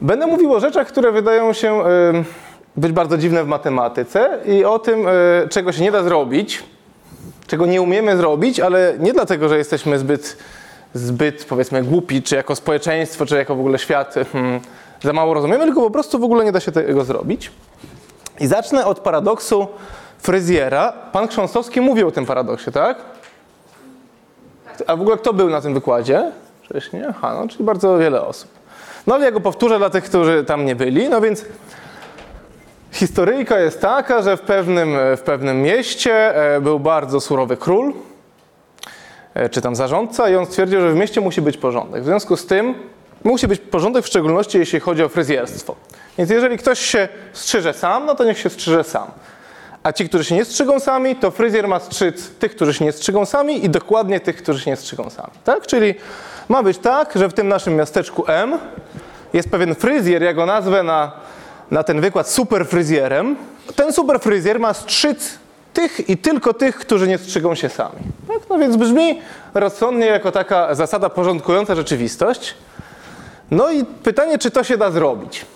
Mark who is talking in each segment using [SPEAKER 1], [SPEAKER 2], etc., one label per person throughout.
[SPEAKER 1] Będę mówił o rzeczach, które wydają się być bardzo dziwne w matematyce i o tym, y, czego się nie da zrobić, czego nie umiemy zrobić, ale nie dlatego, że jesteśmy zbyt, zbyt powiedzmy głupi, czy jako społeczeństwo, czy jako w ogóle świat hmm, za mało rozumiemy, tylko po prostu w ogóle nie da się tego zrobić. I zacznę od paradoksu fryzjera. Pan Krząstowski mówił o tym paradoksie, tak? A w ogóle kto był na tym wykładzie? Wcześniej? Aha, no, czyli bardzo wiele osób. No ale ja go powtórzę dla tych, którzy tam nie byli. No więc historyjka jest taka, że w pewnym, w pewnym mieście e, był bardzo surowy król, e, czy tam zarządca, i on stwierdził, że w mieście musi być porządek. W związku z tym musi być porządek, w szczególności jeśli chodzi o fryzjerstwo. Więc jeżeli ktoś się strzyże sam, no to niech się strzyże sam. A ci, którzy się nie strzygą sami, to fryzjer ma strzyc tych, którzy się nie strzygą sami i dokładnie tych, którzy się nie strzygą sami. Tak? Czyli ma być tak, że w tym naszym miasteczku M jest pewien fryzjer, ja go nazwę na, na ten wykład super fryzjerem. Ten super fryzjer ma strzyc tych i tylko tych, którzy nie strzygą się sami. Tak? No więc brzmi rozsądnie jako taka zasada porządkująca rzeczywistość. No i pytanie, czy to się da zrobić?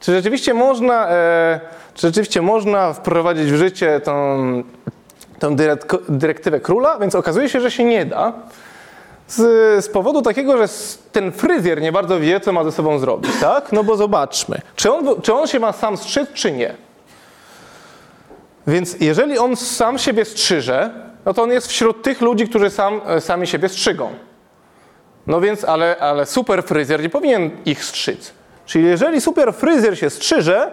[SPEAKER 1] Czy rzeczywiście można, e, czy rzeczywiście można wprowadzić w życie tą, tą dyrektywę króla? Więc okazuje się, że się nie da. Z, z, powodu takiego, że ten fryzjer nie bardzo wie, co ma ze sobą zrobić, tak? No bo zobaczmy, czy on, czy on się ma sam strzyc, czy nie. Więc jeżeli on sam siebie strzyże, no to on jest wśród tych ludzi, którzy sam, sami siebie strzygą. No więc, ale, ale super fryzjer nie powinien ich strzyc. Czyli jeżeli super fryzjer się strzyże,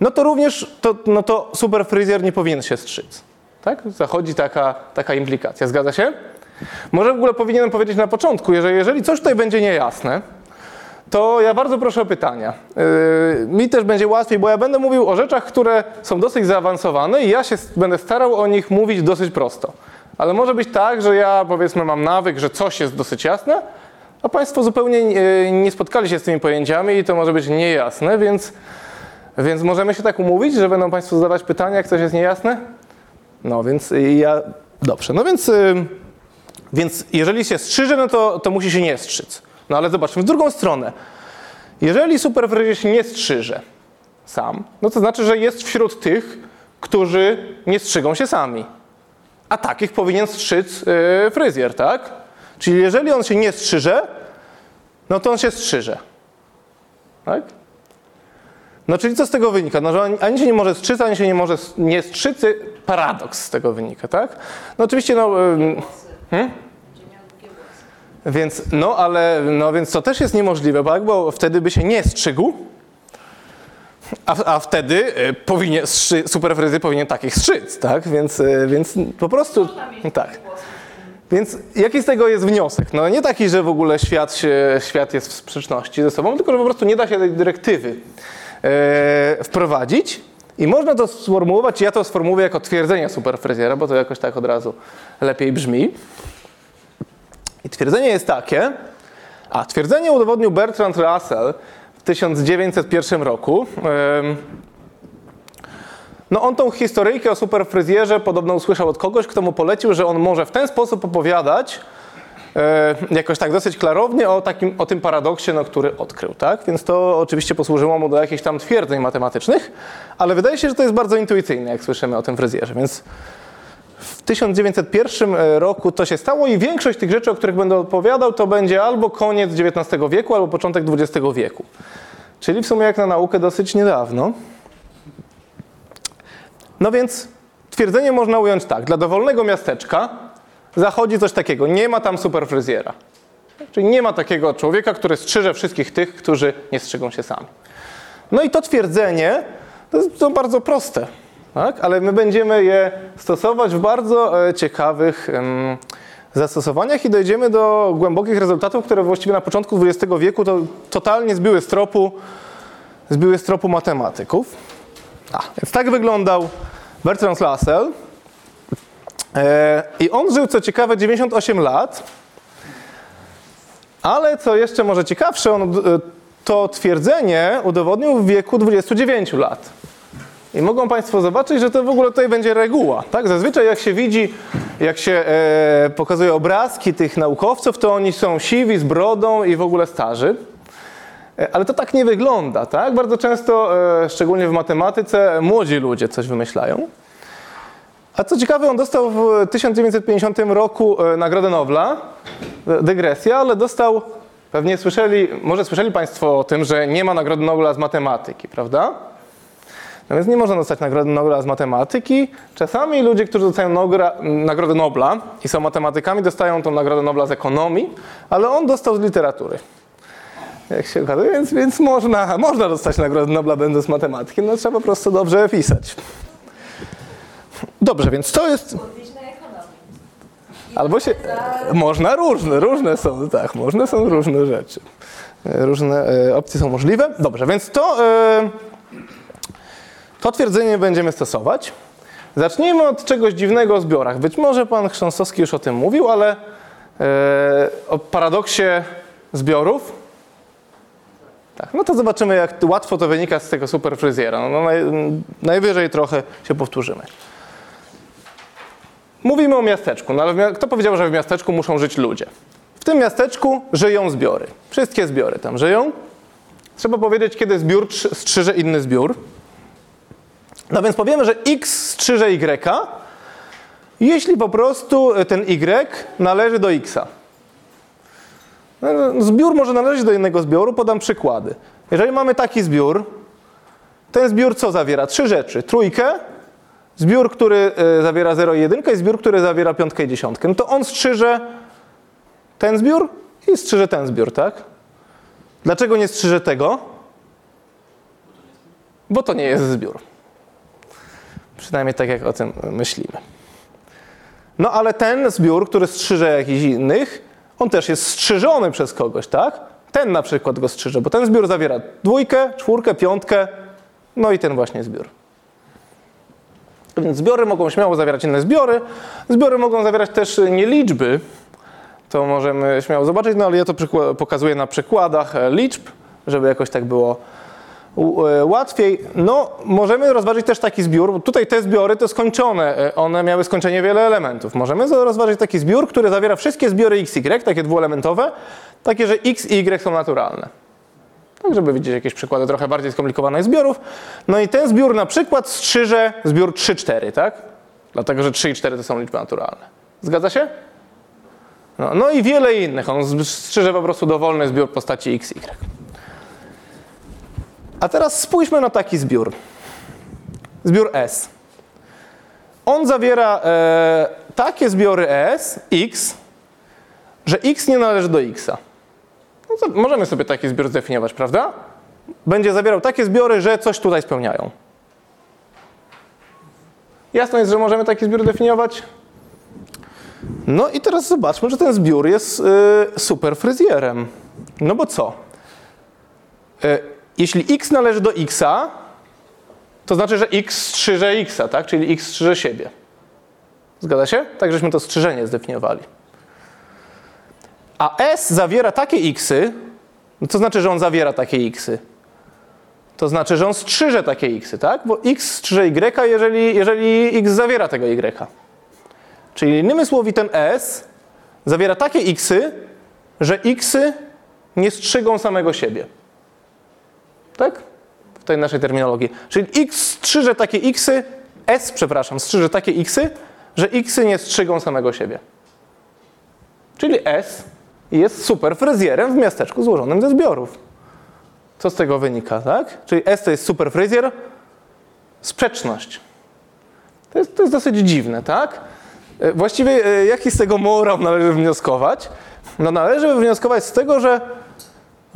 [SPEAKER 1] no to również to, no to super fryzjer nie powinien się strzyc. Tak? Zachodzi taka, taka implikacja. Zgadza się? Może w ogóle powinienem powiedzieć na początku, że jeżeli coś tutaj będzie niejasne, to ja bardzo proszę o pytania. Yy, mi też będzie łatwiej, bo ja będę mówił o rzeczach, które są dosyć zaawansowane i ja się będę starał o nich mówić dosyć prosto. Ale może być tak, że ja powiedzmy mam nawyk, że coś jest dosyć jasne, a Państwo zupełnie nie spotkali się z tymi pojęciami i to może być niejasne, więc, więc możemy się tak umówić, że będą Państwo zadawać pytania, jak coś jest niejasne? No więc ja... Dobrze, no więc... Yy, więc jeżeli się strzyże, no to, to musi się nie strzyc. No ale zobaczmy w drugą stronę. Jeżeli superfryzjer się nie strzyże sam, no to znaczy, że jest wśród tych, którzy nie strzygą się sami. A takich powinien strzyc yy, fryzjer, tak? Czyli jeżeli on się nie strzyże, no to on się strzyże. Tak? No czyli co z tego wynika? No, że ani się nie może strzyc, ani się nie może nie strzycy. Paradoks z tego wynika, tak? No oczywiście, no... Hmm? Więc, no ale, no więc to też jest niemożliwe, tak? bo wtedy by się nie strzygł, a, a wtedy y, powinien, superfryzy powinien takich strzyc, tak? Więc, y, więc po prostu, tak. Więc jaki z tego jest wniosek? No nie taki, że w ogóle świat, się, świat jest w sprzeczności ze sobą, tylko że po prostu nie da się tej dyrektywy e, wprowadzić i można to sformułować, ja to sformułuję jako twierdzenie superfryzjera, bo to jakoś tak od razu lepiej brzmi. I twierdzenie jest takie, a twierdzenie udowodnił Bertrand Russell w 1901 roku. No on tą historyjkę o superfryzjerze podobno usłyszał od kogoś, kto mu polecił, że on może w ten sposób opowiadać, e, jakoś tak dosyć klarownie o, takim, o tym paradoksie, no, który odkrył. Tak? Więc to oczywiście posłużyło mu do jakichś tam twierdzeń matematycznych, ale wydaje się, że to jest bardzo intuicyjne, jak słyszymy o tym fryzjerze. Więc 1901 e, roku to się stało i większość tych rzeczy, o których będę opowiadał, to będzie albo koniec XIX wieku, albo początek XX wieku. Czyli w sumie jak na naukę dosyć niedawno. No więc twierdzenie można ująć tak. Dla dowolnego miasteczka zachodzi coś takiego. Nie ma tam superfryzjera. Czyli nie ma takiego człowieka, który strzyże wszystkich tych, którzy nie strzygą się sami. No i to twierdzenie to jest to bardzo proste tak? ale my będziemy je stosować w bardzo e, ciekawych zastosowaniach i dojdziemy do głębokich rezultatów, które właściwie na początku XX wieku to totalnie zbiły z tropu, zbiły z tropu matematyków. A, więc tak wyglądał Bertrand Russell. E, I on żył, co ciekawe, 98 lat. Ale co jeszcze może ciekawsze, on e, to twierdzenie udowodnił w wieku 29 lat. I mogą Państwo zobaczyć, że to w ogóle tutaj będzie reguła. Tak? Zazwyczaj jak się widzi, jak się e, pokazuje obrazki tych naukowców, to oni są siwi, z brodą i w ogóle starzy. E, ale to tak nie wygląda. Tak? Bardzo często, e, szczególnie w matematyce, młodzi ludzie coś wymyślają. A co ciekawe, on dostał w 1950 roku e, Nagrodę Nobla. E, Dygresja, ale dostał, pewnie słyszeli, może słyszeli Państwo o tym, że nie ma Nagrody Nobla z matematyki, prawda? No więc nie można dostać Nagrody Nobla z matematyki. Czasami ludzie, którzy dostają Nogra, Nagrodę Nobla i są matematykami, dostają tą Nagrodę Nobla z ekonomii, ale on dostał z literatury. Jak się okazuje, więc, więc można, można dostać Nagrodę Nobla będąc matematykiem, no trzeba po prostu dobrze pisać. Dobrze, więc to jest... Albo się. Można różne, różne są, tak, można są różne rzeczy. E, Różne e, opcje są możliwe. Dobrze, więc to, e, to twierdzenie będziemy stosować. Zacznijmy od czegoś dziwnego o zbiorach. Być może pan Chrząstowski już o tym mówił, ale e, o paradoksie zbiorów. Tak, no to zobaczymy, jak łatwo to wynika z tego superfryzjera. No, no naj, najwyżej trochę się powtórzymy. Mówimy o miasteczku, no ale kto powiedział, że w miasteczku muszą żyć ludzie? W tym miasteczku żyją zbiory. Wszystkie zbiory tam żyją. Trzeba powiedzieć, kiedy zbiór trz- strzyże inny zbiór. No więc powiemy, że x strzyże y, jeśli po prostu ten y należy do xa. No, Zbiór może należeć do innego zbioru, podam przykłady. Jeżeli mamy taki zbiór, ten zbiór co zawiera? Trzy rzeczy. Trójkę, zbiór, który e, zawiera 0 i 1 i zbiór, który zawiera piątkę i dziesiątkę. No to on strzyże ten zbiór i strzyże ten zbiór, tak? Dlaczego nie strzyże tego? Bo to nie jest zbiór. Przynajmniej tak, jak o tym myślimy. No ale ten zbiór, który strzyże jakichś innych, on też jest strzyżony przez kogoś, tak? Ten na przykład go strzyże, bo ten zbiór zawiera dwójkę, czwórkę, piątkę, no i ten właśnie zbiór. Więc zbiory mogą śmiało zawierać inne zbiory. Zbiory mogą zawierać też nieliczby. To możemy śmiało zobaczyć, no ale ja to pokazuję na przykładach e, liczb, żeby jakoś tak było łatwiej. No, możemy rozważyć też taki zbiór. bo Tutaj te zbiory to skończone, e, one miały skończenie wiele elementów. Możemy rozważyć taki zbiór, który zawiera wszystkie zbiory XY, takie dwuelementowe, takie, że X i Y są naturalne. Tak, żeby widzieć jakieś przykłady trochę bardziej skomplikowanych zbiorów. No i ten zbiór na przykład strzyże zbiór 3-4, tak? Dlatego, że 3 i 4 to są liczby naturalne. Zgadza się? No, no i wiele innych. On strzyże po prostu dowolny zbiór postaci x, y. A teraz spójrzmy na taki zbiór. Zbiór S. On zawiera e, takie zbiory S, x, że x nie należy do xa. No możemy sobie taki zbiór zdefiniować, prawda? Będzie zawierał takie zbiory, że coś tutaj spełniają. Jasne jest, że możemy taki zbiór definiować? No i teraz zobaczmy, że ten zbiór jest y, super fryzjerem. No bo co? Y, jeśli x należy do xa, to znaczy, że x strzyże x, tak? Czyli x strzyże siebie. Zgadza się? Tak, żeśmy to strzyżenie zdefiniowali. A S zawiera takie xy, no to znaczy, że on zawiera takie xy. To znaczy, że on strzyże takie xy, tak? Bo x strzyże y, jeżeli, jeżeli x zawiera tego y. Czyli innymi słowy, ten S zawiera takie xy, że xy nie strzygą samego siebie. Tak? W tej naszej terminologii. Czyli x strzyże takie xy, S, przepraszam, strzyże takie xy, że xy nie strzygą samego siebie. Czyli S jest super fryzjerem w miasteczku złożonym ze zbiorów. Co z tego wynika, tak? Czyli S to jest super fryzjer, sprzeczność. To jest, to jest dosyć dziwne, tak? E, Właściwie e, jaki z tego morał należy wnioskować? No należy wnioskować z tego, że,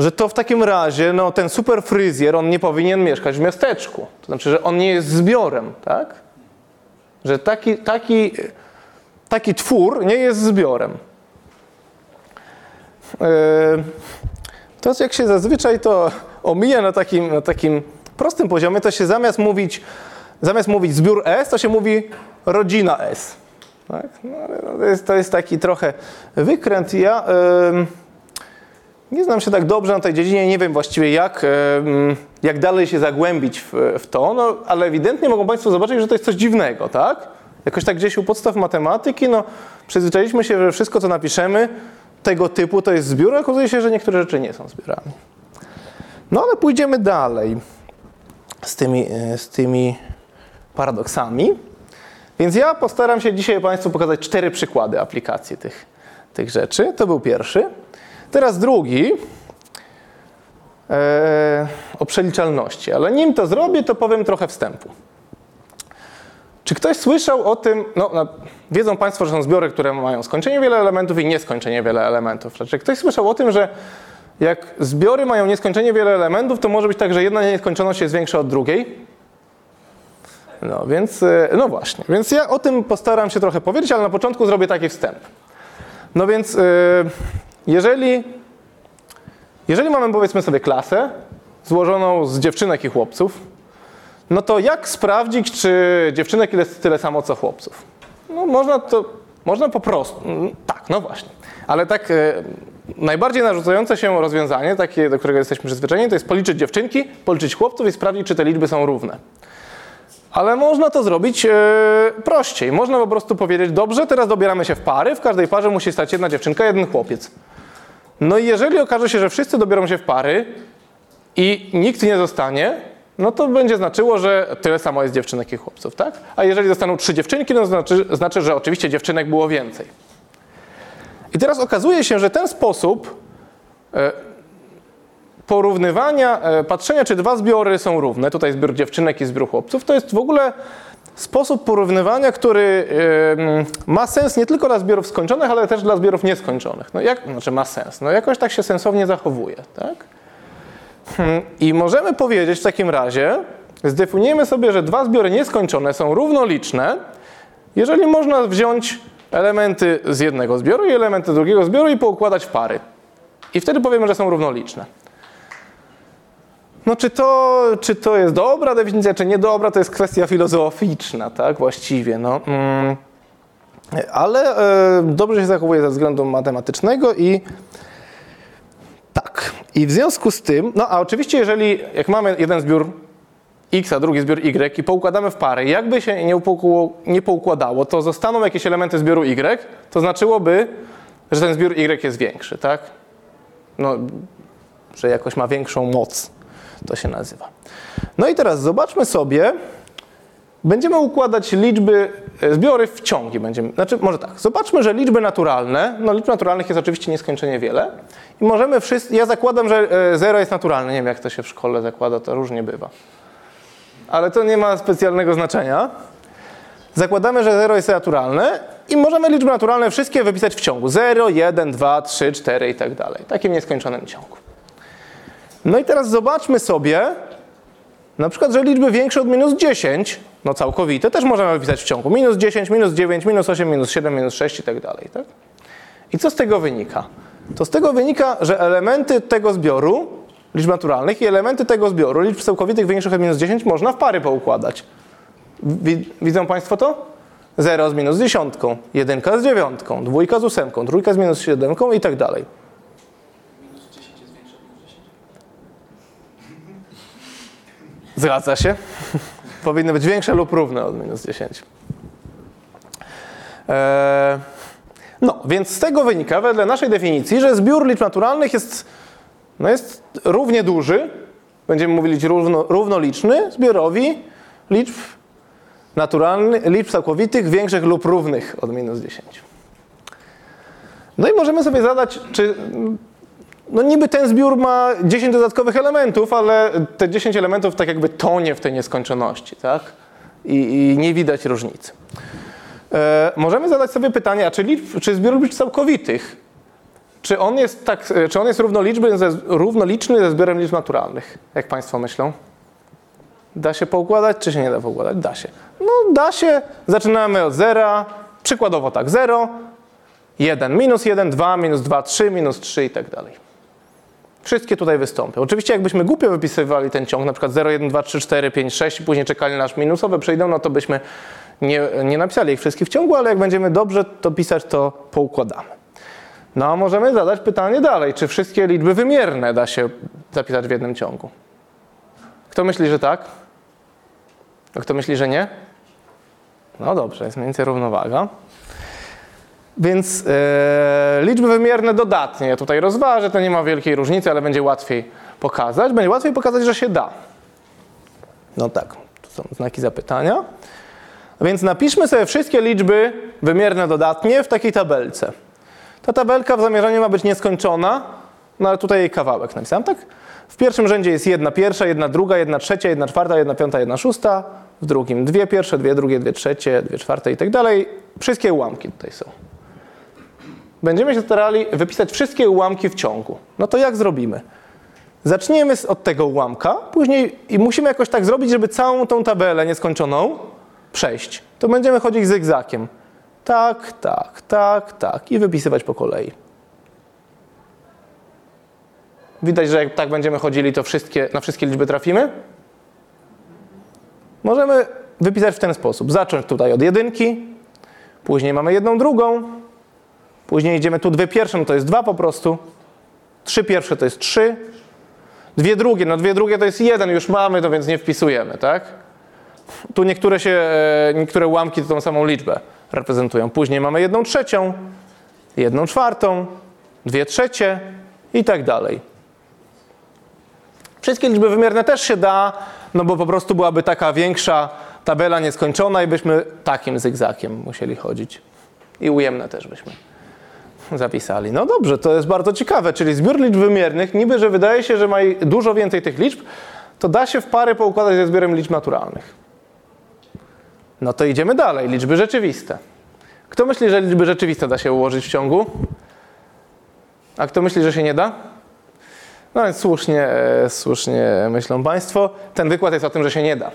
[SPEAKER 1] że to w takim razie no, ten super fryzjer, on nie powinien mieszkać w miasteczku. To znaczy, że on nie jest zbiorem, tak? Że taki, taki, taki twór nie jest zbiorem. Yy, To jak się zazwyczaj to omija na takim, na takim prostym poziomie, to się zamiast mówić, zamiast mówić zbiór S, to się mówi rodzina S. Tak? No, no, to, jest, to jest taki trochę wykręt. Ja ym, nie znam się tak dobrze na tej dziedzinie, nie wiem właściwie jak jak dalej się zagłębić w, w to, no ale ewidentnie mogą Państwo zobaczyć, że to jest coś dziwnego, tak? Jakoś tak gdzieś u podstaw matematyki, no przyzwyczailiśmy się, że wszystko, co napiszemy tego typu, to jest zbiór, a okazuje się, że niektóre rzeczy nie są zbiorami. No ale pójdziemy dalej z tymi, e, z tymi paradoksami. Więc ja postaram się dzisiaj Państwu pokazać cztery przykłady aplikacji tych, tych rzeczy. To był pierwszy. Teraz drugi e, o przeliczalności, ale nim to zrobię, to powiem trochę wstępu. Czy ktoś słyszał o tym, no, no, wiedzą Państwo, że są zbiory, które mają skończenie wiele elementów i nieskończenie wiele elementów. Czy ktoś słyszał o tym, że jak zbiory mają nieskończenie wiele elementów, to może być tak, że jedna nieskończoność jest większa od drugiej? No więc, e, no właśnie, więc ja o tym postaram się trochę powiedzieć, ale na początku zrobię taki wstęp. No więc, e, jeżeli, jeżeli mamy powiedzmy sobie klasę złożoną z dziewczynek i chłopców, no to jak sprawdzić, czy dziewczynek jest tyle samo co chłopców? No można to, można po prostu, mm, tak, no właśnie. Ale tak e, najbardziej narzucające się rozwiązanie, takie, do którego jesteśmy przyzwyczajeni, to jest policzyć dziewczynki, policzyć chłopców i sprawdzić, czy te liczby są równe. Ale można to zrobić e, prościej. Można po prostu powiedzieć, dobrze, teraz dobieramy się w pary, w każdej parze musi stać jedna dziewczynka, jeden chłopiec. No i jeżeli okaże się, że wszyscy dobiorą się w pary i nikt nie zostanie, no to będzie znaczyło, że tyle samo jest dziewczynek i chłopców, tak? A jeżeli zostaną trzy dziewczynki, no to znaczy, znaczy że oczywiście dziewczynek było więcej. I teraz okazuje się, że ten sposób e, porównywania, e, patrzenia, czy dwa zbiory są równe, tutaj zbiór dziewczynek i zbiór chłopców, to jest w ogóle sposób porównywania, który ma sens nie tylko dla zbiorów skończonych, ale też dla zbiorów nieskończonych. No jak, znaczy ma sens, no jakoś tak się sensownie zachowuje, tak? Hmm, I możemy powiedzieć w takim razie, zdefiniujemy sobie, że dwa zbiory nieskończone są równoliczne, jeżeli można wziąć elementy z jednego zbioru i elementy drugiego zbioru i poukładać w pary. I wtedy powiemy, że są równoliczne. No czy to, czy to jest dobra definicja, czy niedobra, to jest kwestia filozoficzna, tak, właściwie, no. Mm. Ale e, dobrze się zachowuje ze względu matematycznego i tak. I w związku z tym, no a oczywiście jeżeli, jak mamy jeden zbiór X, a drugi zbiór Y i poukładamy w pary, jakby się nie, nie poukładało, to zostaną jakieś elementy zbioru Y, to znaczyłoby, że ten zbiór Y jest większy, tak? No, że jakoś ma większą moc to się nazywa. No i teraz zobaczmy sobie, będziemy układać liczby, e, zbiory w ciągi. Będziemy, znaczy, może tak, zobaczmy, że liczby naturalne, no liczb naturalnych jest oczywiście nieskończenie wiele i możemy wszyscy, ja zakładam, że 0 e, jest naturalne, nie wiem jak to się w szkole zakłada, to różnie bywa. Ale to nie ma specjalnego znaczenia. Zakładamy, że 0 jest naturalne i możemy liczby naturalne wszystkie wypisać w ciągu. 0, 1, 2, 3, 4 i tak dalej. Takim nieskończonym ciągu. No i teraz zobaczmy sobie, na przykład, że liczby większe od minus 10, no całkowite, też możemy wypisać w ciągu. Minus 10, minus 9, minus 8, minus 7, minus 6 i tak dalej. Tak? I co z tego wynika? To z tego wynika, że elementy tego zbioru, liczb naturalnych i elementy tego zbioru, liczb całkowitych większych od minus 10 można w pary poukładać. Widzą Państwo to? 0 z minus dziesiątką, 1 z dziewiątką, 2 z ósemką, trójka z minus siódemką i tak dalej. Zgadza się. Powinny być większe lub równe od minus 10. Eee, no, więc z tego wynika, wedle naszej definicji, że zbiór liczb naturalnych jest, no jest równie duży, będziemy mówić równo, równoliczny zbiorowi liczb naturalnych, liczb całkowitych większych lub równych od minus 10. No i możemy sobie zadać, czy no niby ten zbiór ma 10 dodatkowych elementów, ale te 10 elementów tak jakby tonie w tej nieskończoności, tak? I, i nie widać różnicy. E, możemy zadać sobie pytanie, a czy, liczb, czy zbiór liczb całkowitych, czy on jest, tak, czy on jest równoliczny ze, równoliczny ze zbiorem liczb naturalnych? Jak Państwo myślą? Da się poukładać, czy się nie da poukładać? Da się. No da się, zaczynamy od zera, przykładowo tak, 0, 1, minus 1, 2, minus 2, 3, minus 3 i tak dalej. Wszystkie tutaj wystąpią. Oczywiście jakbyśmy głupio wypisywali ten ciąg, na przykład 0, 1, 2, 3, 4, 5, 6 i później czekali na aż minusowe przejdą, no to byśmy nie, nie napisali ich wszystkich w ciągu, ale jak będziemy dobrze to pisać, to poukładamy. No a możemy zadać pytanie dalej, czy wszystkie liczby wymierne da się zapisać w jednym ciągu? Kto myśli, że tak? A kto myśli, że nie? No dobrze, jest mniej więcej równowaga. Więc e, liczby wymierne dodatnie ja tutaj rozważę, to nie ma wielkiej różnicy, ale będzie łatwiej pokazać. Będzie łatwiej pokazać, że się da. No tak, tu są znaki zapytania. Więc napiszmy sobie wszystkie liczby wymierne dodatnie w takiej tabelce. Ta tabelka w zamierzeniu ma być nieskończona, no ale tutaj jej kawałek napisałem, tak? W pierwszym rzędzie jest jedna pierwsza, jedna druga, jedna trzecia, jedna czwarta, jedna piąta, jedna szósta. W drugim dwie pierwsze, dwie drugie, dwie trzecie, dwie czwarte i tak dalej. Wszystkie ułamki tutaj są. Będziemy się starali wypisać wszystkie ułamki w ciągu. No to jak zrobimy? Zaczniemy od tego ułamka, później i musimy jakoś tak zrobić, żeby całą tą tabelę nieskończoną przejść. To będziemy chodzić zygzakiem. Tak, tak, tak, tak i wypisywać po kolei. Widać, że jak tak będziemy chodzili, to wszystkie, na wszystkie liczby trafimy? Możemy wypisać w ten sposób. Zacząć tutaj od jedynki, później mamy jedną drugą, później idziemy tu dwie pierwsze, no to jest dwa po prostu, trzy pierwsze to jest trzy, dwie drugie, no dwie drugie to jest jeden, już mamy, to więc nie wpisujemy, tak? Tu niektóre, się, e, niektóre ułamki to tą samą liczbę reprezentują. Później mamy jedną trzecią, jedną czwartą, dwie trzecie i tak dalej. Wszystkie liczby wymierne też się da, no bo po prostu byłaby taka większa tabela nieskończona i byśmy takim zygzakiem musieli chodzić. I ujemne też byśmy zapisali. No dobrze, to jest bardzo ciekawe, czyli zbiór liczb wymiernych, niby, że wydaje się, że ma dużo więcej tych liczb, to da się w pary poukładać ze zbiorem liczb naturalnych. No to idziemy dalej, liczby rzeczywiste. Kto myśli, że liczby rzeczywiste da się ułożyć w ciągu? A kto myśli, że się nie da? No więc słusznie, e, słusznie myślą Państwo. Ten wykład jest o tym, że się nie da.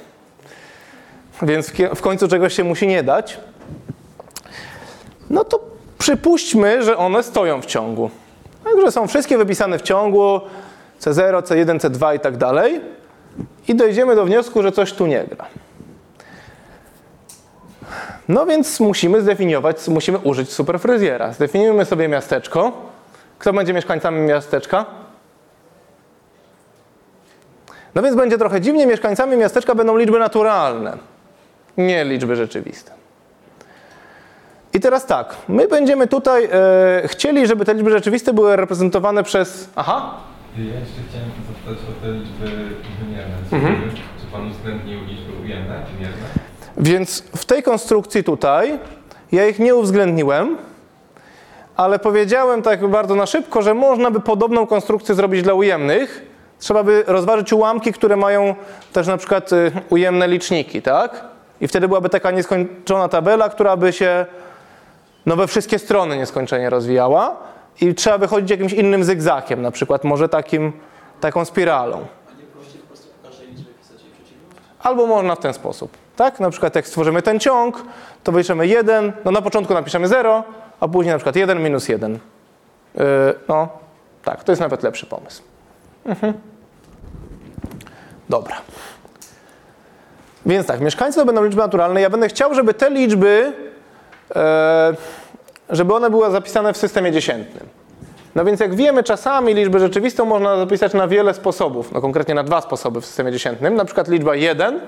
[SPEAKER 1] Więc w końcu czegoś się musi nie dać. No to przypuśćmy, że one stoją w ciągu. Także są wszystkie wypisane w ciągu C0, C1, C2 i tak dalej. I dojdziemy do wniosku, że coś tu nie gra. No więc musimy zdefiniować, musimy użyć superfryzjera. Zdefiniujmy sobie miasteczko. Kto będzie mieszkańcami miasteczka? No więc będzie trochę dziwnie, mieszkańcami miasteczka będą liczby naturalne, nie liczby rzeczywiste. I teraz tak, my będziemy tutaj e, chcieli, żeby te liczby rzeczywiste były reprezentowane przez... Aha?
[SPEAKER 2] Ja jeszcze chciałem zapytać o te liczby wymierne. Mhm. Czy Pan uwzględnił liczby ujemne, wymierne?
[SPEAKER 1] Więc w tej konstrukcji tutaj ja ich nie uwzględniłem, ale powiedziałem tak bardzo na szybko, że można by podobną konstrukcję zrobić dla ujemnych, Trzeba by rozważyć ułamki, które mają też na przykład y, ujemne liczniki, tak? I wtedy byłaby taka nieskończona tabela, która by się no, we wszystkie strony nieskończenie rozwijała i trzeba by chodzić jakimś innym zygzakiem, na przykład może takim, taką spiralą. Albo można w ten sposób, tak? Na przykład jak stworzymy ten ciąg, to wyliczymy 1, no na początku napiszemy 0, a później na przykład 1 minus 1. Yy, no, tak, to jest nawet lepszy pomysł. Mhm. Dobra. Więc tak, mieszkańcy to będą liczby naturalne. Ja będę chciał, żeby te liczby, żeby one były zapisane w systemie dziesiętnym. No więc jak wiemy, czasami liczbę rzeczywistą można zapisać na wiele sposobów, no konkretnie na dwa sposoby w systemie dziesiętnym, na przykład liczba 1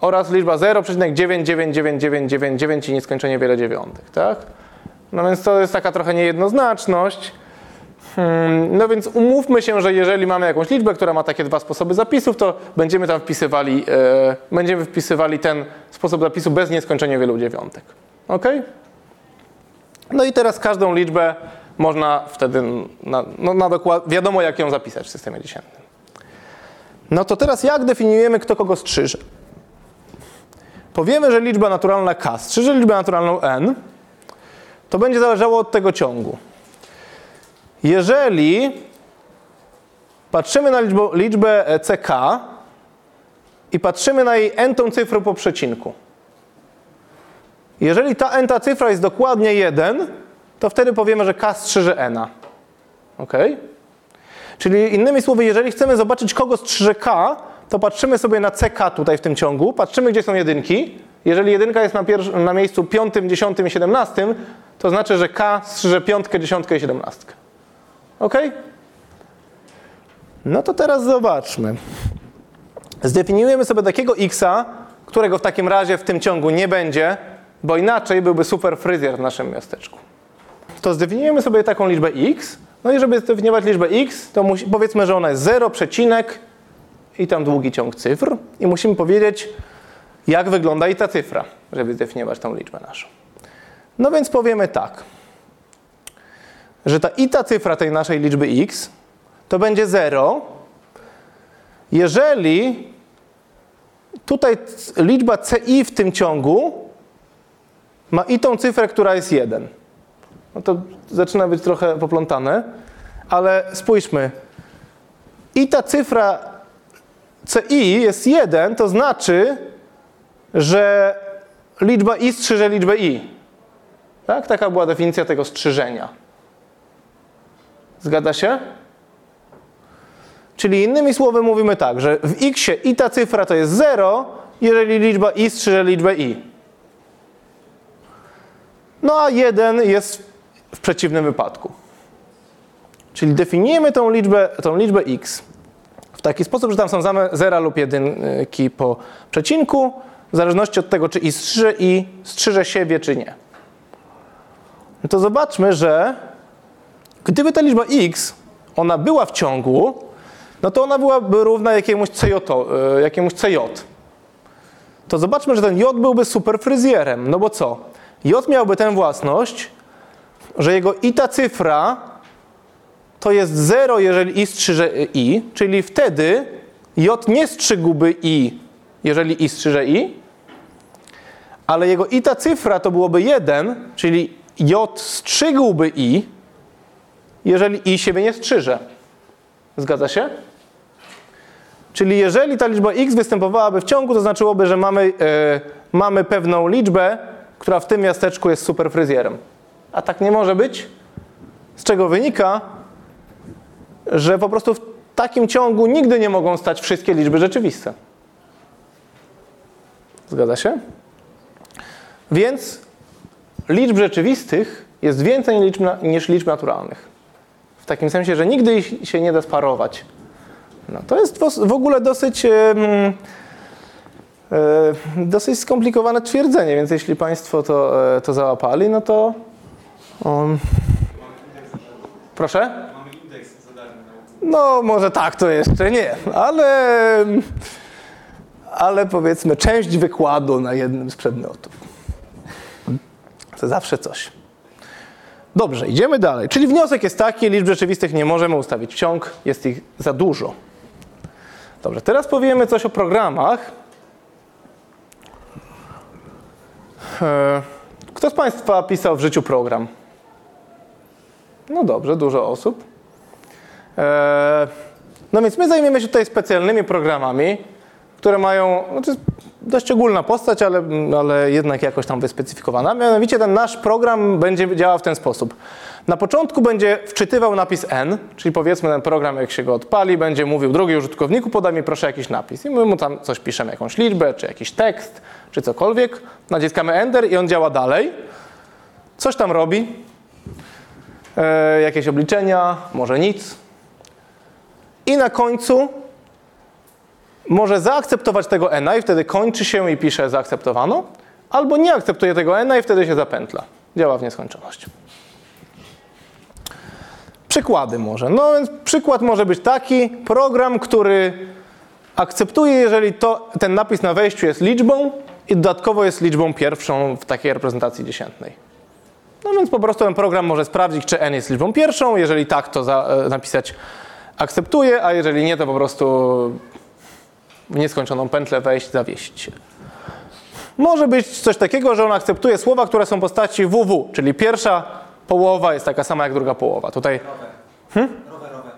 [SPEAKER 1] oraz liczba 0,99999 i nieskończenie wiele dziewiątych, tak? No więc to jest taka trochę niejednoznaczność. Hmm, no więc umówmy się, że jeżeli mamy jakąś liczbę, która ma takie dwa sposoby zapisów, to będziemy tam wpisywali, e, będziemy wpisywali ten sposób zapisu bez nieskończenia wielu dziewiątek. Ok? No i teraz każdą liczbę można wtedy na, no na dokład, wiadomo jak ją zapisać w systemie dziesiętnym. No to teraz jak definiujemy kto kogo strzyże? Powiemy, że liczba naturalna k strzyże liczbę naturalną n, to będzie zależało od tego ciągu. Jeżeli patrzymy na liczbę, liczbę CK i patrzymy na jej n-tą cyfrę po przecinku, jeżeli ta n-ta cyfra jest dokładnie 1, to wtedy powiemy, że k strzyże n. Ok? Czyli innymi słowy, jeżeli chcemy zobaczyć, kogo strzyże k, to patrzymy sobie na ck tutaj w tym ciągu, patrzymy, gdzie są jedynki. Jeżeli jedynka jest na, na miejscu piątym, dziesiątym i siedemnastym, to znaczy, że k strzyże piątkę, dziesiątkę i siedemnastkę. Ok? No to teraz zobaczmy. zdefiniujemy sobie takiego xa, którego w takim razie w tym ciągu nie będzie, bo inaczej byłby super fryzjer w naszym miasteczku. To zdefiniujemy sobie taką liczbę x. No i żeby zdefiniować liczbę x, to musi, powiedzmy, że ona jest 0, przecinek i tam długi ciąg cyfr. I musimy powiedzieć, jak wygląda i ta cyfra, żeby zdefiniować tą liczbę naszą. No więc powiemy tak, że ta i ta cyfra tej naszej liczby x to będzie 0, jeżeli tutaj liczba ci w tym ciągu ma i tą cyfrę, która jest 1. No to zaczyna być trochę poplątane, ale spójrzmy. I ta cyfra ci jest 1, to znaczy, że liczba i strzyże liczbę i. Tak? Taka była definicja tego strzyżenia. Zgadza się? Czyli innymi słowy mówimy tak, że w x i ta cyfra to jest 0, jeżeli liczba i strzyże liczbę i. No a 1 jest w przeciwnym wypadku. Czyli definiujemy tą liczbę, tą liczbę x w taki sposób, że tam są same zera lub jedynki po przecinku, w zależności od tego, czy i strzyże i strzyże siebie, czy nie. No to zobaczmy, że gdyby ta liczba x, ona była w ciągu, no to ona byłaby równa jakiemuś CJ, e, jakiemuś CJ. To zobaczmy, że ten J byłby super fryzjerem. No bo co? J miałby tę własność, że jego i ta cyfra to jest 0, jeżeli i strzyże i, czyli wtedy J nie strzygłby i, jeżeli i strzyże i, ale jego i ta cyfra to byłoby 1, czyli J strzygłby i, jeżeli i siebie nie strzyże. Zgadza się? Czyli jeżeli ta liczba x występowałaby w ciągu, to znaczyłoby, że mamy, e, mamy pewną liczbę, która w tym miasteczku jest super fryzjerem. A tak nie może być. Z czego wynika, że po prostu w takim ciągu nigdy nie mogą stać wszystkie liczby rzeczywiste. Zgadza się? Więc liczb rzeczywistych jest więcej liczb na, niż liczb naturalnych. W takim sensie, że nigdy się nie da sparować. No, to jest w- ogóle dosyć, e, dosyć skomplikowane twierdzenie, więc jeśli Państwo to, e, to załapali, no to. Um, proszę? No, może tak to jeszcze nie, ale, ale powiedzmy część wykładu na jednym z przedmiotów. To zawsze coś. Dobrze, idziemy dalej. Czyli wniosek jest taki, liczb rzeczywistych nie możemy ustawić w ciąg, jest ich za dużo. Dobrze, teraz powiemy coś o programach. E, Kto z Państwa pisał w życiu program? No dobrze, dużo osób. E, No więc my zajmiemy się tutaj specjalnymi programami, które mają, jest dość ogólna postać, ale, ale jednak jakoś tam wyspecyfikowana. Mianowicie ten nasz program będzie działał w ten sposób. Na początku będzie wczytywał napis n, czyli powiedzmy ten program jak się go odpali, będzie mówił drugi użytkowniku, podaj mi proszę jakiś napis. I my mu tam coś piszemy, jakąś liczbę, czy jakiś tekst, czy cokolwiek. Naciskamy enter i on działa dalej. Coś tam robi. E, jakieś obliczenia, może nic. I na końcu może zaakceptować tego n i wtedy kończy się i pisze zaakceptowano, albo nie akceptuje tego n i wtedy się zapętla. Działa w nieskończoność. Przykłady może. No więc przykład może być taki, program, który akceptuje, jeżeli to, ten napis na wejściu jest liczbą i dodatkowo jest liczbą pierwszą w takiej reprezentacji dziesiętnej. No więc po prostu ten program może sprawdzić, czy n jest liczbą pierwszą. Jeżeli tak, to za, e, napisać akceptuje, a jeżeli nie, to po prostu w nieskończoną pętlę wejść, zawiesić się. Może być coś takiego, że on akceptuje słowa, które są w postaci ww, czyli pierwsza połowa jest taka sama jak druga połowa. Tutaj
[SPEAKER 3] Rower.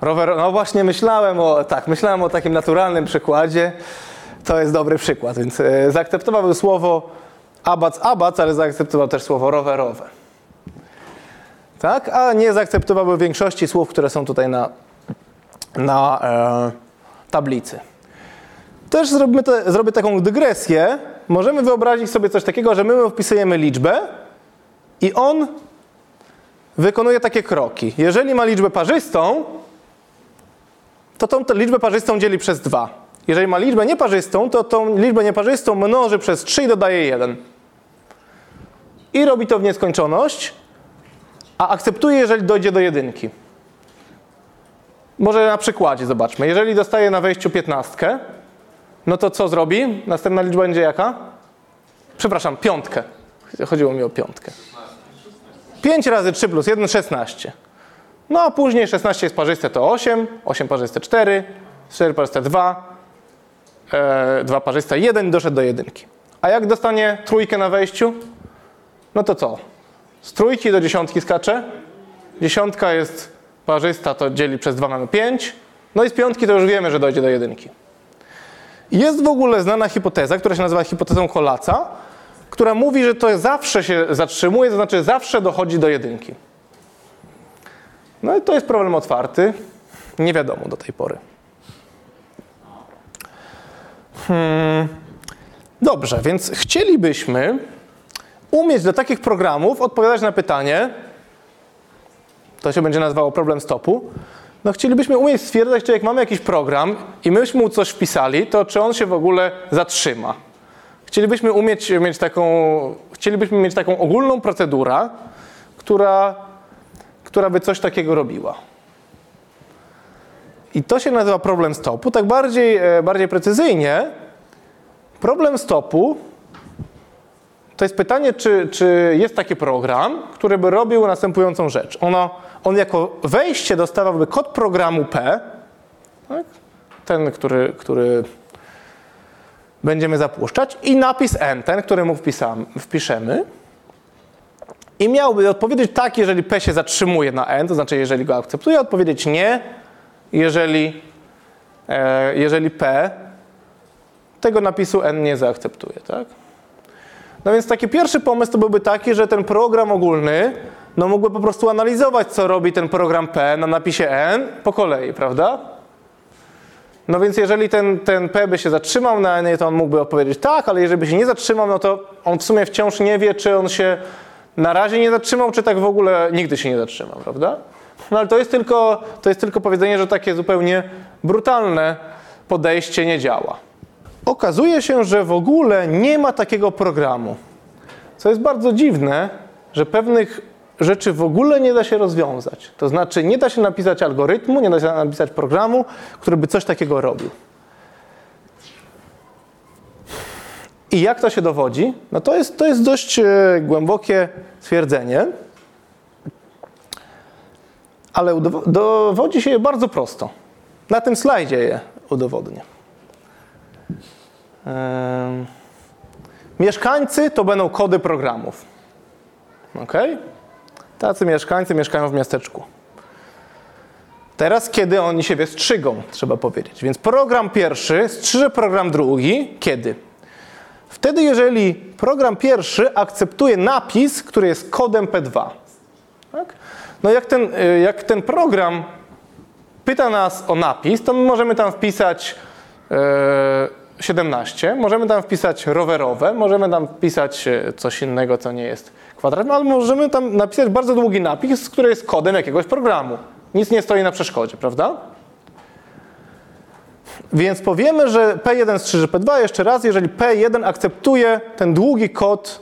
[SPEAKER 3] Rower,
[SPEAKER 1] no właśnie myślałem o, tak, myślałem o takim naturalnym przykładzie. To jest dobry przykład, więc e, zaakceptował słowo abac, abac, ale zaakceptował też słowo rowerowe. Tak, a nie zaakceptowałby większości słów, które są tutaj na, na e, tablicy. Też zrobimy te, zrobię taką dygresję. Możemy wyobrazić sobie coś takiego, że my wpisujemy liczbę i on wykonuje takie kroki. Jeżeli ma liczbę parzystą, to tą liczbę parzystą dzieli przez 2. Jeżeli ma liczbę nieparzystą, to tą liczbę nieparzystą mnoży przez 3 i dodaje 1. I robi to w nieskończoność, a akceptuje, jeżeli dojdzie do jedynki. Może na przykładzie zobaczmy. Jeżeli dostaje na wejściu 15, no to co zrobi? Następna liczba będzie jaka? Przepraszam, piątkę. Chodziło mi o piątkę. 5 razy 3 plus 1, 16. No a później 16 jest parzyste to 8, 8 parzyste 4, 4 parzyste 2, e, 2 parzyste 1 doszedł do jedynki. A jak dostanie trójkę na wejściu? No to co? Z trójki do dziesiątki skacze. Dziesiątka jest parzysta, to dzieli przez 2 mamy 5. No i z piątki to już wiemy, że dojdzie do jedynki. Jest w ogóle znana hipoteza, która się nazywa hipotezą Kolaca, która mówi, że to zawsze się zatrzymuje, to znaczy zawsze dochodzi do jedynki. No i to jest problem otwarty. Nie wiadomo do tej pory. Hmm. Dobrze, więc chcielibyśmy umieć do takich programów odpowiadać na pytanie, to się będzie nazywało problem stopu, no chcielibyśmy umieć stwierdzać, czy jak mamy jakiś program i myśmy mu coś wpisali, to czy on się w ogóle zatrzyma. Chcielibyśmy umieć mieć taką, chcielibyśmy mieć taką ogólną procedurę, która, która by coś takiego robiła. I to się nazywa problem stopu. Tak bardziej, e, bardziej precyzyjnie, problem stopu to jest pytanie, czy, czy jest taki program, który by robił następującą rzecz. Ono, on jako wejście dostawałby kod programu P, tak? ten, który, który będziemy zapuszczać, i napis N, ten, który mu wpisam, wpiszemy. I miałby odpowiedzieć tak, jeżeli P się zatrzymuje na N, to znaczy jeżeli go akceptuje, odpowiedzieć nie, jeżeli, e, jeżeli P tego napisu N nie zaakceptuje. Tak? No więc taki pierwszy pomysł to byłby taki, że ten program ogólny no mógłby po prostu analizować, co robi ten program P na napisie N po kolei, prawda? No więc jeżeli ten, ten P by się zatrzymał na N, to on mógłby odpowiedzieć tak, ale jeżeli by się nie zatrzymał, no to on w sumie wciąż nie wie, czy on się na razie nie zatrzymał, czy tak w ogóle nigdy się nie zatrzymał, prawda? No ale to jest tylko, to jest tylko powiedzenie, że takie zupełnie brutalne podejście nie działa. Okazuje się, że w ogóle nie ma takiego programu. Co jest bardzo dziwne, że pewnych rzeczy w ogóle nie da się rozwiązać. To znaczy, nie da się napisać algorytmu, nie da się napisać programu, który by coś takiego robił. I jak to się dowodzi? No to jest, to jest dość e, głębokie stwierdzenie, ale dowodzi się je bardzo prosto. Na tym slajdzie je udowodnię. Mieszkańcy to będą kody programów. Ok? Tacy mieszkańcy mieszkają w miasteczku. Teraz, kiedy oni siebie strzygą, trzeba powiedzieć. Więc program pierwszy strzyże program drugi. Kiedy? Wtedy, jeżeli program pierwszy akceptuje napis, który jest kodem P2. Tak? No jak ten, y, jak ten program pyta nas o napis, to my możemy tam wpisać e, 17, możemy tam wpisać rowerowe, możemy tam wpisać e, coś innego, co nie jest kwadratem, ale możemy tam napisać bardzo długi napis, który jest kodem jakiegoś programu. Nic nie stoi na przeszkodzie, prawda? Więc powiemy, że P1 strzyże P2 jeszcze raz, jeżeli P1 akceptuje ten długi kod,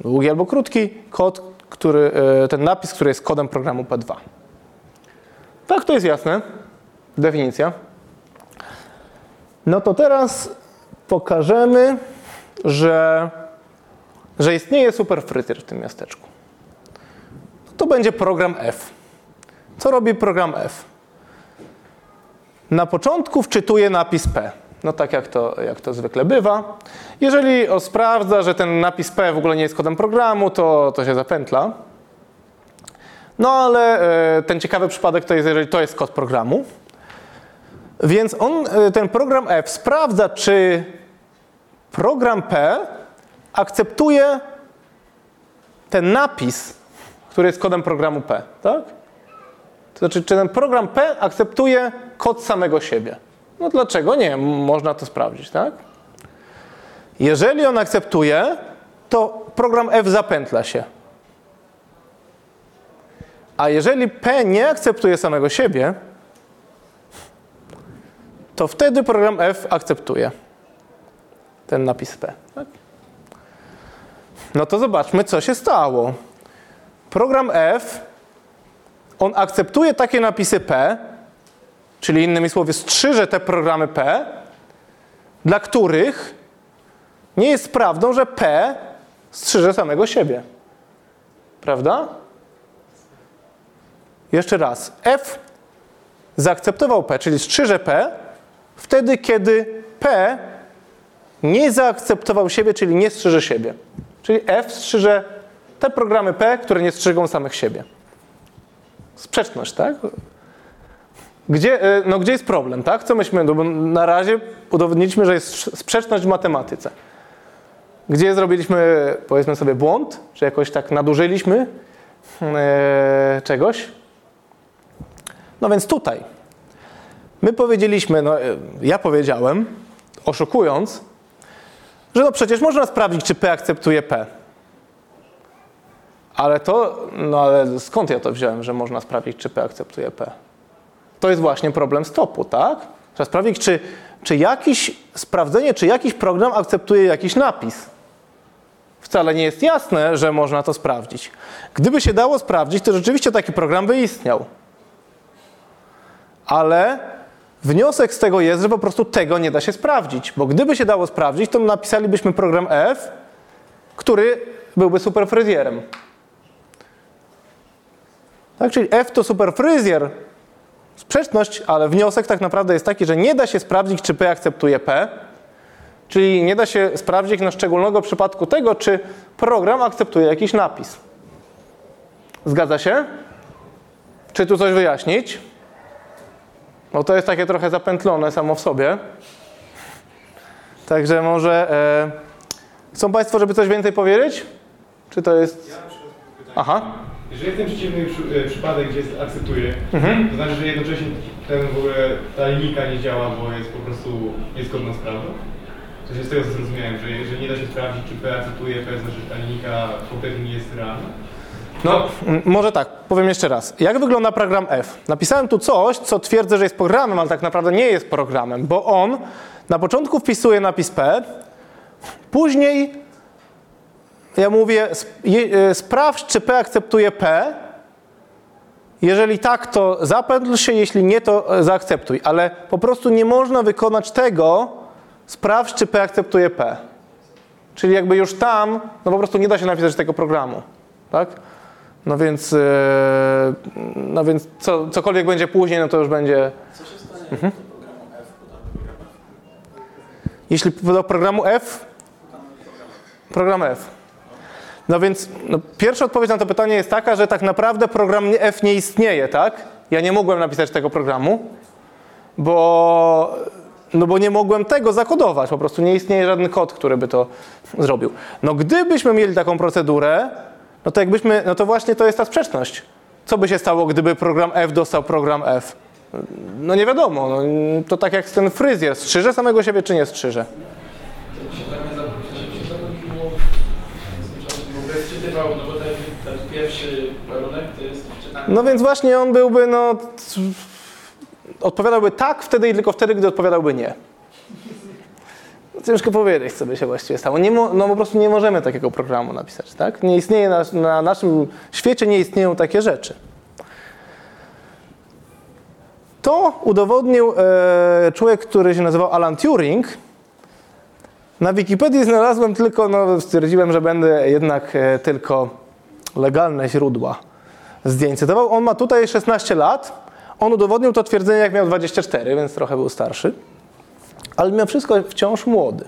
[SPEAKER 1] długi albo krótki kod, który, e, ten napis, który jest kodem programu P2. Tak, to jest jasne. Definicja. No to teraz pokażemy, że, że istnieje superfryzjer w tym miasteczku. To będzie program F. Co robi program F? Na początku wczytuje napis P. No tak jak to, jak to zwykle bywa. Jeżeli sprawdza, że ten napis P w ogóle nie jest kodem programu, to, to się zapętla. No ale e, ten ciekawy przypadek to jest, jeżeli to jest kod programu. Więc on, e, ten program F sprawdza, czy program P akceptuje ten napis, który jest kodem programu P, tak? To znaczy, czy ten program P akceptuje kod samego siebie? No dlaczego nie? Można to sprawdzić, tak? Jeżeli on akceptuje, to program F zapętla się. A jeżeli P nie akceptuje samego siebie, to wtedy program F akceptuje ten napis P. Tak? No to zobaczmy, co się stało. Program F, on akceptuje takie napisy P, czyli innymi słowy strzyże te programy P, dla których nie jest prawdą, że P strzyże samego siebie. Prawda? Jeszcze raz. F zaakceptował P, czyli strzyże P, wtedy, kiedy P nie zaakceptował siebie, czyli nie strzyże siebie. Czyli F strzyże te programy P, które nie strzygą samych siebie. Sprzeczność, tak? Gdzie, e, no, gdzie jest problem, tak? Co myśmy, no bo na razie udowodniliśmy, że jest sprzeczność w matematyce. Gdzie zrobiliśmy, powiedzmy sobie, błąd, że jakoś tak nadużyliśmy e, czegoś? No więc tutaj. My powiedzieliśmy, no e, ja powiedziałem, oszukując, że no przecież można sprawdzić, czy P akceptuje P. Ale to, no ale skąd ja to wziąłem, że można sprawdzić, czy P akceptuje P? To jest właśnie problem stopu, tak? Trzeba sprawdzić, czy, czy jakiś, sprawdzenie, czy jakiś program akceptuje jakiś napis. Wcale nie jest jasne, że można to sprawdzić. Gdyby się dało sprawdzić, to rzeczywiście taki program by istniał. Ale wniosek z tego jest, że po prostu tego nie da się sprawdzić. Bo gdyby się dało sprawdzić, to napisalibyśmy program F, który byłby superfryzjerem. Tak, czyli F to superfryzjer, sprzeczność, ale wniosek tak naprawdę jest taki, że nie da się sprawdzić, czy P akceptuje P, czyli nie da się sprawdzić na szczególnego przypadku tego, czy program akceptuje jakiś napis. Zgadza się? Czy tu coś wyjaśnić? No to jest takie trochę zapętlone samo w sobie. Także może... E, chcą Państwo, żeby coś więcej powiedzieć? Czy to jest... Aha.
[SPEAKER 4] Jeżeli jest ten przeciwny przy, e, przypadek, gdzie jest, akceptuje,
[SPEAKER 1] Mhm.
[SPEAKER 4] to znaczy, że jednocześnie ten w ogóle ta linijka nie działa, bo jest po prostu niezgodna z prawdą? To się z tego zrozumiałem, że, że nie da się sprawdzić, czy P akceptuje P, znaczy, że ta linijka kompletnie nie jest realna.
[SPEAKER 1] No, m, może tak, powiem jeszcze raz. Jak wygląda program F? Napisałem tu coś, co twierdzę, że jest programem, ale tak naprawdę nie jest programem, bo on na początku wpisuje napis P, później ja mówię, e, sprawdź, czy P akceptuje P. Jeżeli tak, to zapędl się, jeśli nie, to e, zaakceptuj. Ale po prostu nie można wykonać tego, sprawdź, czy P akceptuje P. Czyli jakby już tam, no po prostu nie da się napisać tego programu. Tak? No więc, e, no więc co, cokolwiek będzie później, no to już będzie.
[SPEAKER 3] Co się stanie, jak do programu F podamy program F?
[SPEAKER 1] Jeśli do programu F, program F. No więc no, pierwsza odpowiedź na to pytanie jest taka, że tak naprawdę program F nie istnieje, tak? Ja nie mogłem napisać tego programu, bo, no bo nie mogłem tego zakodować. Po prostu nie istnieje żaden kod, który by to zrobił. No gdybyśmy mieli taką procedurę, no to jakbyśmy, no to właśnie to jest ta sprzeczność. Co by się stało, gdyby program F dostał program F? No nie wiadomo. No, to tak jak ten fryzjer. Strzyże samego siebie, czy nie strzyże?
[SPEAKER 5] No
[SPEAKER 1] więc właśnie on byłby, no... Odpowiadałby tak wtedy i tylko wtedy, gdy odpowiadałby nie. No, Ciężko powiedzieć, co by się właściwie stało. Nie mo, no po prostu nie możemy takiego programu napisać, tak? Nie istnieje na, na naszym świecie, nie istnieją takie rzeczy. To udowodnił e, człowiek, który się nazywał Alan Turing. Na Wikipedii znalazłem tylko, no stwierdziłem, że będę jednak e, tylko legalne źródła zdjęć cytował. On ma tutaj 16 lat. On udowodnił to twierdzenie, jak miał 24, więc trochę był starszy. Ale mimo wszystko wciąż młody.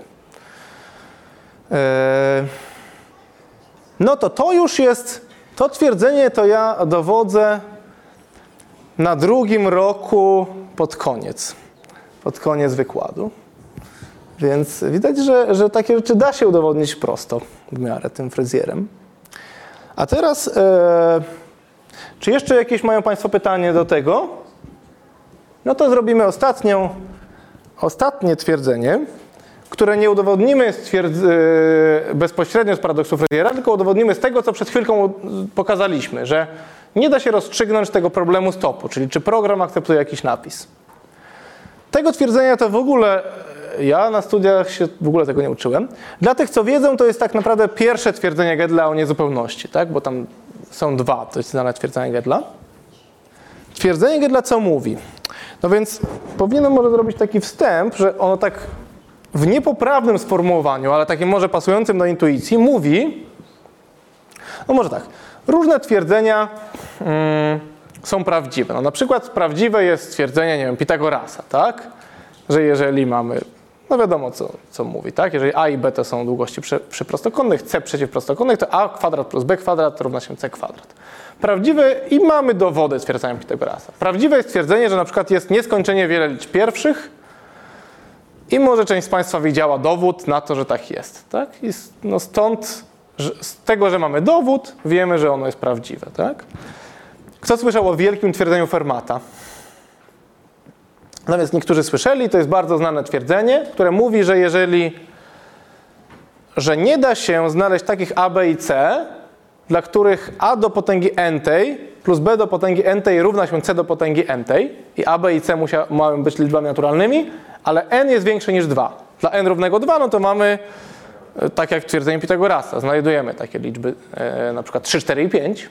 [SPEAKER 1] Eee, No to to już jest, to twierdzenie to ja dowodzę na drugim roku pod koniec. Pod koniec wykładu. Więc widać, że, że takie rzeczy da się udowodnić prosto w miarę tym fryzjerem. A teraz, e, czy jeszcze jakieś mają Państwo pytanie do tego? No to zrobimy ostatnią, ostatnie twierdzenie, które nie udowodnimy e, bezpośrednio z paradoksu fryzjera, tylko udowodnimy z tego, co przed chwilką pokazaliśmy, że nie da się rozstrzygnąć tego problemu stopu, czyli czy program akceptuje jakiś napis. Tego twierdzenia to w ogóle e, ja na studiach się w ogóle tego nie uczyłem. Dla tych, co wiedzą, to jest tak naprawdę pierwsze twierdzenie Gödela o niezupełności, tak? bo tam są dwa, to jest znane twierdzenie Gödela. Twierdzenie Gödela co mówi? No więc powinienem może zrobić taki wstęp, że ono tak w niepoprawnym sformułowaniu, ale takim może pasującym do intuicji, mówi, no może tak, różne twierdzenia mm, są prawdziwe. No na przykład prawdziwe jest stwierdzenie, nie wiem, Pitagorasa, tak? Że jeżeli mamy, no wiadomo co, co mówi, tak? Jeżeli a i b to są długości przy, przyprostokątnych, c przeciwprostokątnych, to a kwadrat plus b kwadrat równa się c kwadrat. Prawdziwe i mamy dowody stwierdzenia Pitagorasa. Prawdziwe jest twierdzenie, że na przykład jest nieskończenie wiele liczb pierwszych i może część z Państwa widziała dowód na to, że tak jest, tak? I no stąd, z tego, że mamy dowód, wiemy, że ono jest prawdziwe, tak? Kto słyszał o wielkim twierdzeniu Fermata? Więc niektórzy słyszeli, to jest bardzo znane twierdzenie, które mówi, że jeżeli, że nie da się znaleźć takich a, b i c, dla których a do potęgi n plus b do potęgi n równa się c do potęgi n i a, b i c mają być liczbami naturalnymi, ale n jest większe niż 2. Dla n równego 2, no to mamy, e, tak jak w twierdzeniu Pitagorasa, znajdujemy takie liczby, e, na przykład 3, 4 i 5,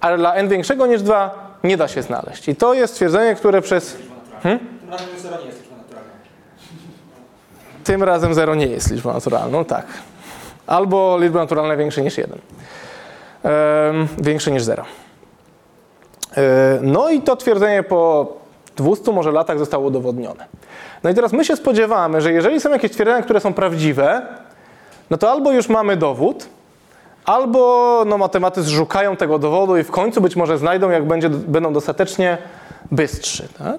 [SPEAKER 1] ale dla n większego niż 2 nie da się znaleźć. I to jest twierdzenie, które przez
[SPEAKER 3] Tym razem już zero nie jest liczba naturalna.
[SPEAKER 1] tym razem 0 nie jest liczbą naturalną, tak. Albo liczba naturalna większa niż 1. Większe niż 0. no i to twierdzenie po 200 może latach zostało udowodnione. No i teraz my się spodziewamy, że jeżeli są jakieś twierdzenia, które są prawdziwe, no to albo już mamy dowód, albo no, matematycy szukają tego dowodu i w końcu być może znajdą, jak będzie, będą dostatecznie bystrzy. Tak?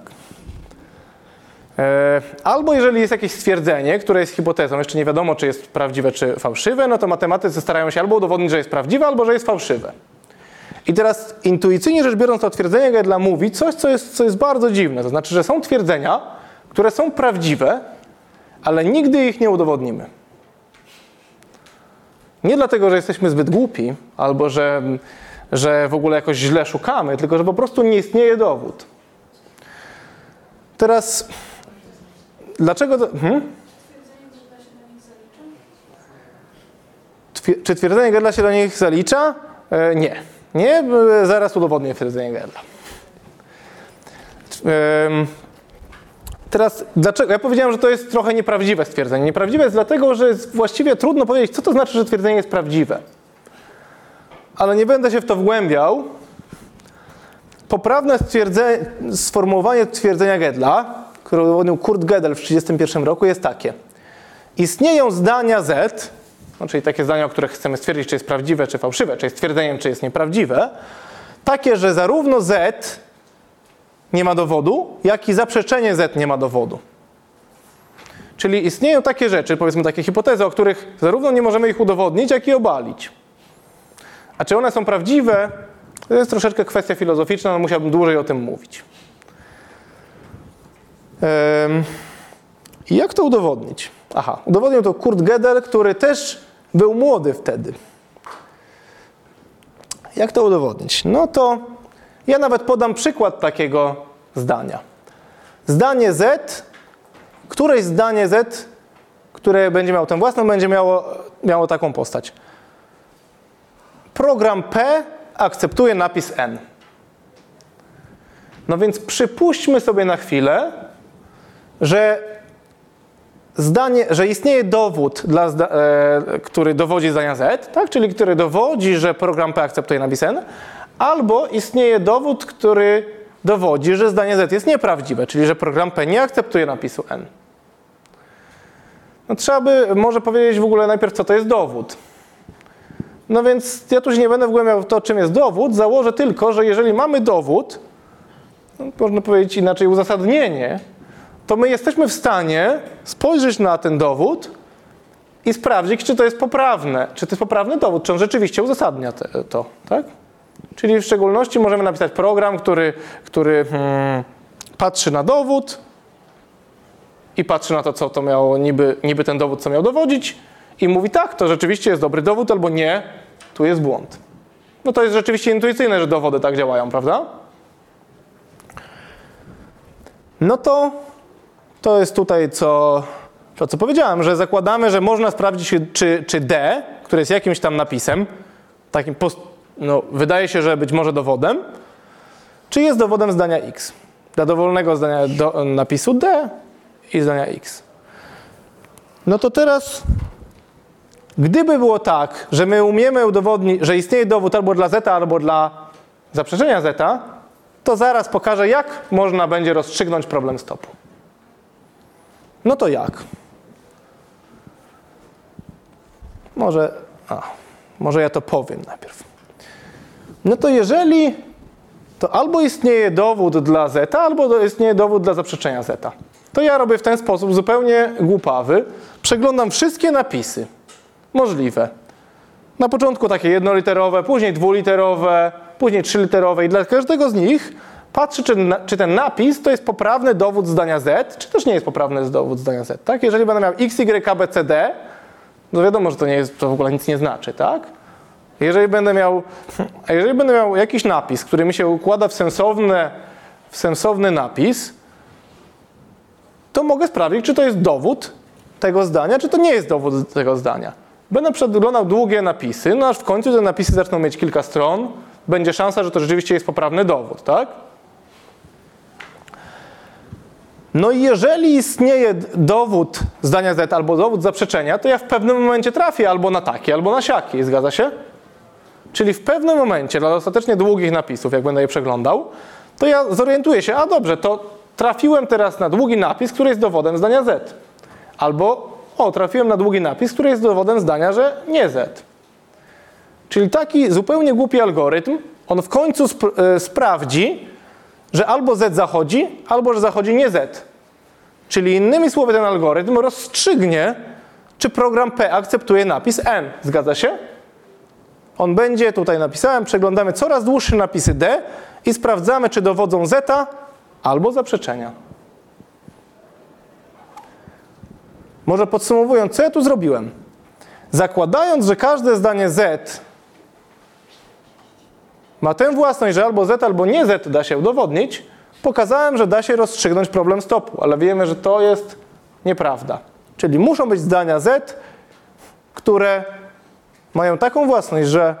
[SPEAKER 1] E, Albo jeżeli jest jakieś stwierdzenie, które jest hipotezą, jeszcze nie wiadomo, czy jest prawdziwe, czy fałszywe, no to matematycy starają się albo udowodnić, że jest prawdziwe, albo że jest fałszywe. I teraz intuicyjnie rzecz biorąc, to twierdzenie Gödela mówi coś, co jest, co jest bardzo dziwne. To znaczy, że są twierdzenia, które są prawdziwe, ale nigdy ich nie udowodnimy. Nie dlatego, że jesteśmy zbyt głupi, albo że, że w ogóle jakoś źle szukamy, tylko że po prostu nie istnieje dowód. Teraz, dlaczego. To, hmm? Czy twierdzenie Gödela się do nich zalicza? E, nie. Nie, e, zaraz udowodnię twierdzenie Gödela. Em, Teraz, dlaczego? Ja powiedziałem, że to jest trochę nieprawdziwe stwierdzenie. Nieprawdziwe jest dlatego, że jest właściwie trudno powiedzieć, co to znaczy, że twierdzenie jest prawdziwe. Ale nie będę się w to wgłębiał. Poprawne stwierdze- sformułowanie twierdzenia Gödela, które udowodnił Kurt Gödel w 1931 roku, jest takie. Istnieją zdania Z, no, czyli takie zdania, o których chcemy stwierdzić, czy jest prawdziwe, czy fałszywe, czy jest twierdzeniem, czy jest nieprawdziwe, takie, że zarówno Z nie ma dowodu, jak i zaprzeczenie Z nie ma dowodu. Czyli istnieją takie rzeczy, powiedzmy takie hipotezy, o których zarówno nie możemy ich udowodnić, jak i obalić. A czy one są prawdziwe, to jest troszeczkę kwestia filozoficzna, no musiałbym dłużej o tym mówić. I jak to udowodnić? Aha, udowodnił to Kurt Gödel, który też był młody wtedy. Jak to udowodnić? No to ja nawet podam przykład takiego zdania. Zdanie Z, któreś zdanie Z, które będzie miało tę własną, będzie miało, miało taką postać. Program P akceptuje napis N. No więc przypuśćmy sobie na chwilę, że zdanie, że istnieje dowód, dla e, który dowodzi zdania Z, tak? czyli który dowodzi, że program P akceptuje napis N, albo istnieje dowód, który dowodzi, że zdanie Z jest nieprawdziwe, czyli że program P nie akceptuje napisu N. No, trzeba by może powiedzieć w ogóle najpierw, co to jest dowód. No więc ja tu się nie będę wgłębiał w to, czym jest dowód, założę tylko, że jeżeli mamy dowód, no, można powiedzieć inaczej uzasadnienie, to my jesteśmy w stanie spojrzeć na ten dowód i sprawdzić, czy to jest poprawne, czy to jest poprawny dowód, czy on rzeczywiście uzasadnia te, to, tak? Czyli w szczególności możemy napisać program, który, który hmm, patrzy na dowód i patrzy na to, co to miało, niby, niby ten dowód, co miał dowodzić i mówi tak, to rzeczywiście jest dobry dowód, albo nie, tu jest błąd. No to jest rzeczywiście intuicyjne, że dowody tak działają, prawda? No to to jest tutaj co, to co powiedziałem, że zakładamy, że można sprawdzić, czy, czy D, które jest jakimś tam napisem, takim post, no, wydaje się, że być może dowodem, czy jest dowodem zdania X. Dla dowolnego zdania do, napisu D i zdania X. No to teraz, gdyby było tak, że my umiemy udowodnić, że istnieje dowód albo dla Z, albo dla zaprzeczenia Z, to zaraz pokażę, jak można będzie rozstrzygnąć problem stopu. No to jak? Może, a, może ja to powiem najpierw. No to jeżeli to albo istnieje dowód dla Z, albo istnieje dowód dla zaprzeczenia Z. To ja robię w ten sposób zupełnie głupawy. Przeglądam wszystkie napisy możliwe. Na początku takie jednoliterowe, później dwuliterowe, później trzyliterowe i dla każdego z nich patrzę, czy, na, czy ten napis to jest poprawny dowód zdania Z, czy też nie jest poprawny dowód zdania Z. Tak? Jeżeli będę miał x, y, b, c, d, no wiadomo, że to, nie jest, to w ogóle nic nie znaczy, tak? Jeżeli będę miał, jeżeli będę miał jakiś napis, który mi się układa w, sensowne, w sensowny napis, to mogę sprawdzić, czy to jest dowód tego zdania, czy to nie jest dowód tego zdania. Będę przeglądał długie napisy, no aż w końcu te napisy zaczną mieć kilka stron, będzie szansa, że to rzeczywiście jest poprawny dowód, tak? No i jeżeli istnieje dowód zdania Z albo dowód zaprzeczenia, to ja w pewnym momencie trafię albo na taki, albo na siaki, zgadza się? Czyli w pewnym momencie, dla dostatecznie długich napisów, jak będę je przeglądał, to ja zorientuję się, a dobrze, to trafiłem teraz na długi napis, który jest dowodem zdania Z. Albo, o, trafiłem na długi napis, który jest dowodem zdania, że nie Z. Czyli taki zupełnie głupi algorytm, on w końcu sp y, sprawdzi, że albo Z zachodzi, albo że zachodzi nie Z. Czyli innymi słowy ten algorytm rozstrzygnie, czy program P akceptuje napis N. Zgadza się? On będzie, tutaj napisałem, przeglądamy coraz dłuższe napisy D i sprawdzamy, czy dowodzą zeta albo zaprzeczenia. Może podsumowując, co ja tu zrobiłem? Zakładając, że każde zdanie Z ma tę własność, że albo Z, albo nie Z da się udowodnić, pokazałem, że da się rozstrzygnąć problem stopu, ale wiemy, że to jest nieprawda. Czyli muszą być zdania Z, które mają taką własność, że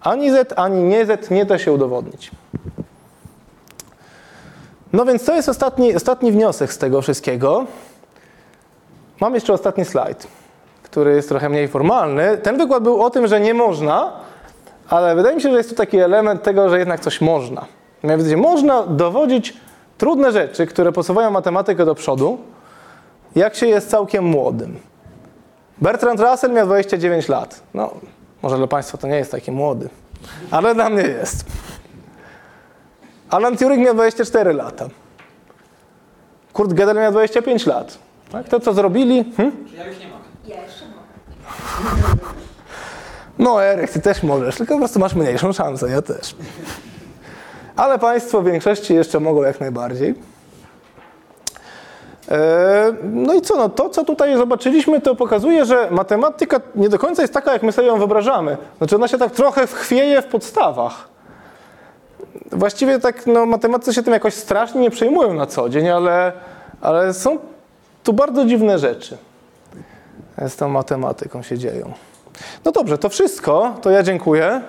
[SPEAKER 1] ani Z, ani nie Z nie da się udowodnić. No więc to jest ostatni, ostatni wniosek z tego wszystkiego. Mam jeszcze ostatni slajd, który jest trochę mniej formalny. Ten wykład był o tym, że nie można, ale wydaje mi się, że jest tu taki element tego, że jednak coś można. Mianowicie można dowodzić trudne rzeczy, które posuwają matematykę do przodu, jak się jest całkiem młodym. Bertrand Russell miał 29 lat. No, może dla Państwa to nie jest taki młody, ale dla mnie jest. Alan Turing miał 24 lata. Kurt Gödel miał 25 lat. Tak? To, co zrobili... Hm?
[SPEAKER 5] Ja już nie mogę.
[SPEAKER 6] Ja jeszcze mogę.
[SPEAKER 1] No, Eryk, ty też możesz, tylko po prostu masz mniejszą szansę, ja też. Ale Państwo w większości jeszcze mogą jak najbardziej. E, No i co, no to co tutaj zobaczyliśmy, to pokazuje, że matematyka nie do końca jest taka, jak my sobie ją wyobrażamy. Znaczy ona się tak trochę chwieje w podstawach. Właściwie tak, no matematycy się tym jakoś strasznie nie przejmują na co dzień, ale, ale są tu bardzo dziwne rzeczy. Z tą matematyką się dzieją. No dobrze, to wszystko. To ja dziękuję.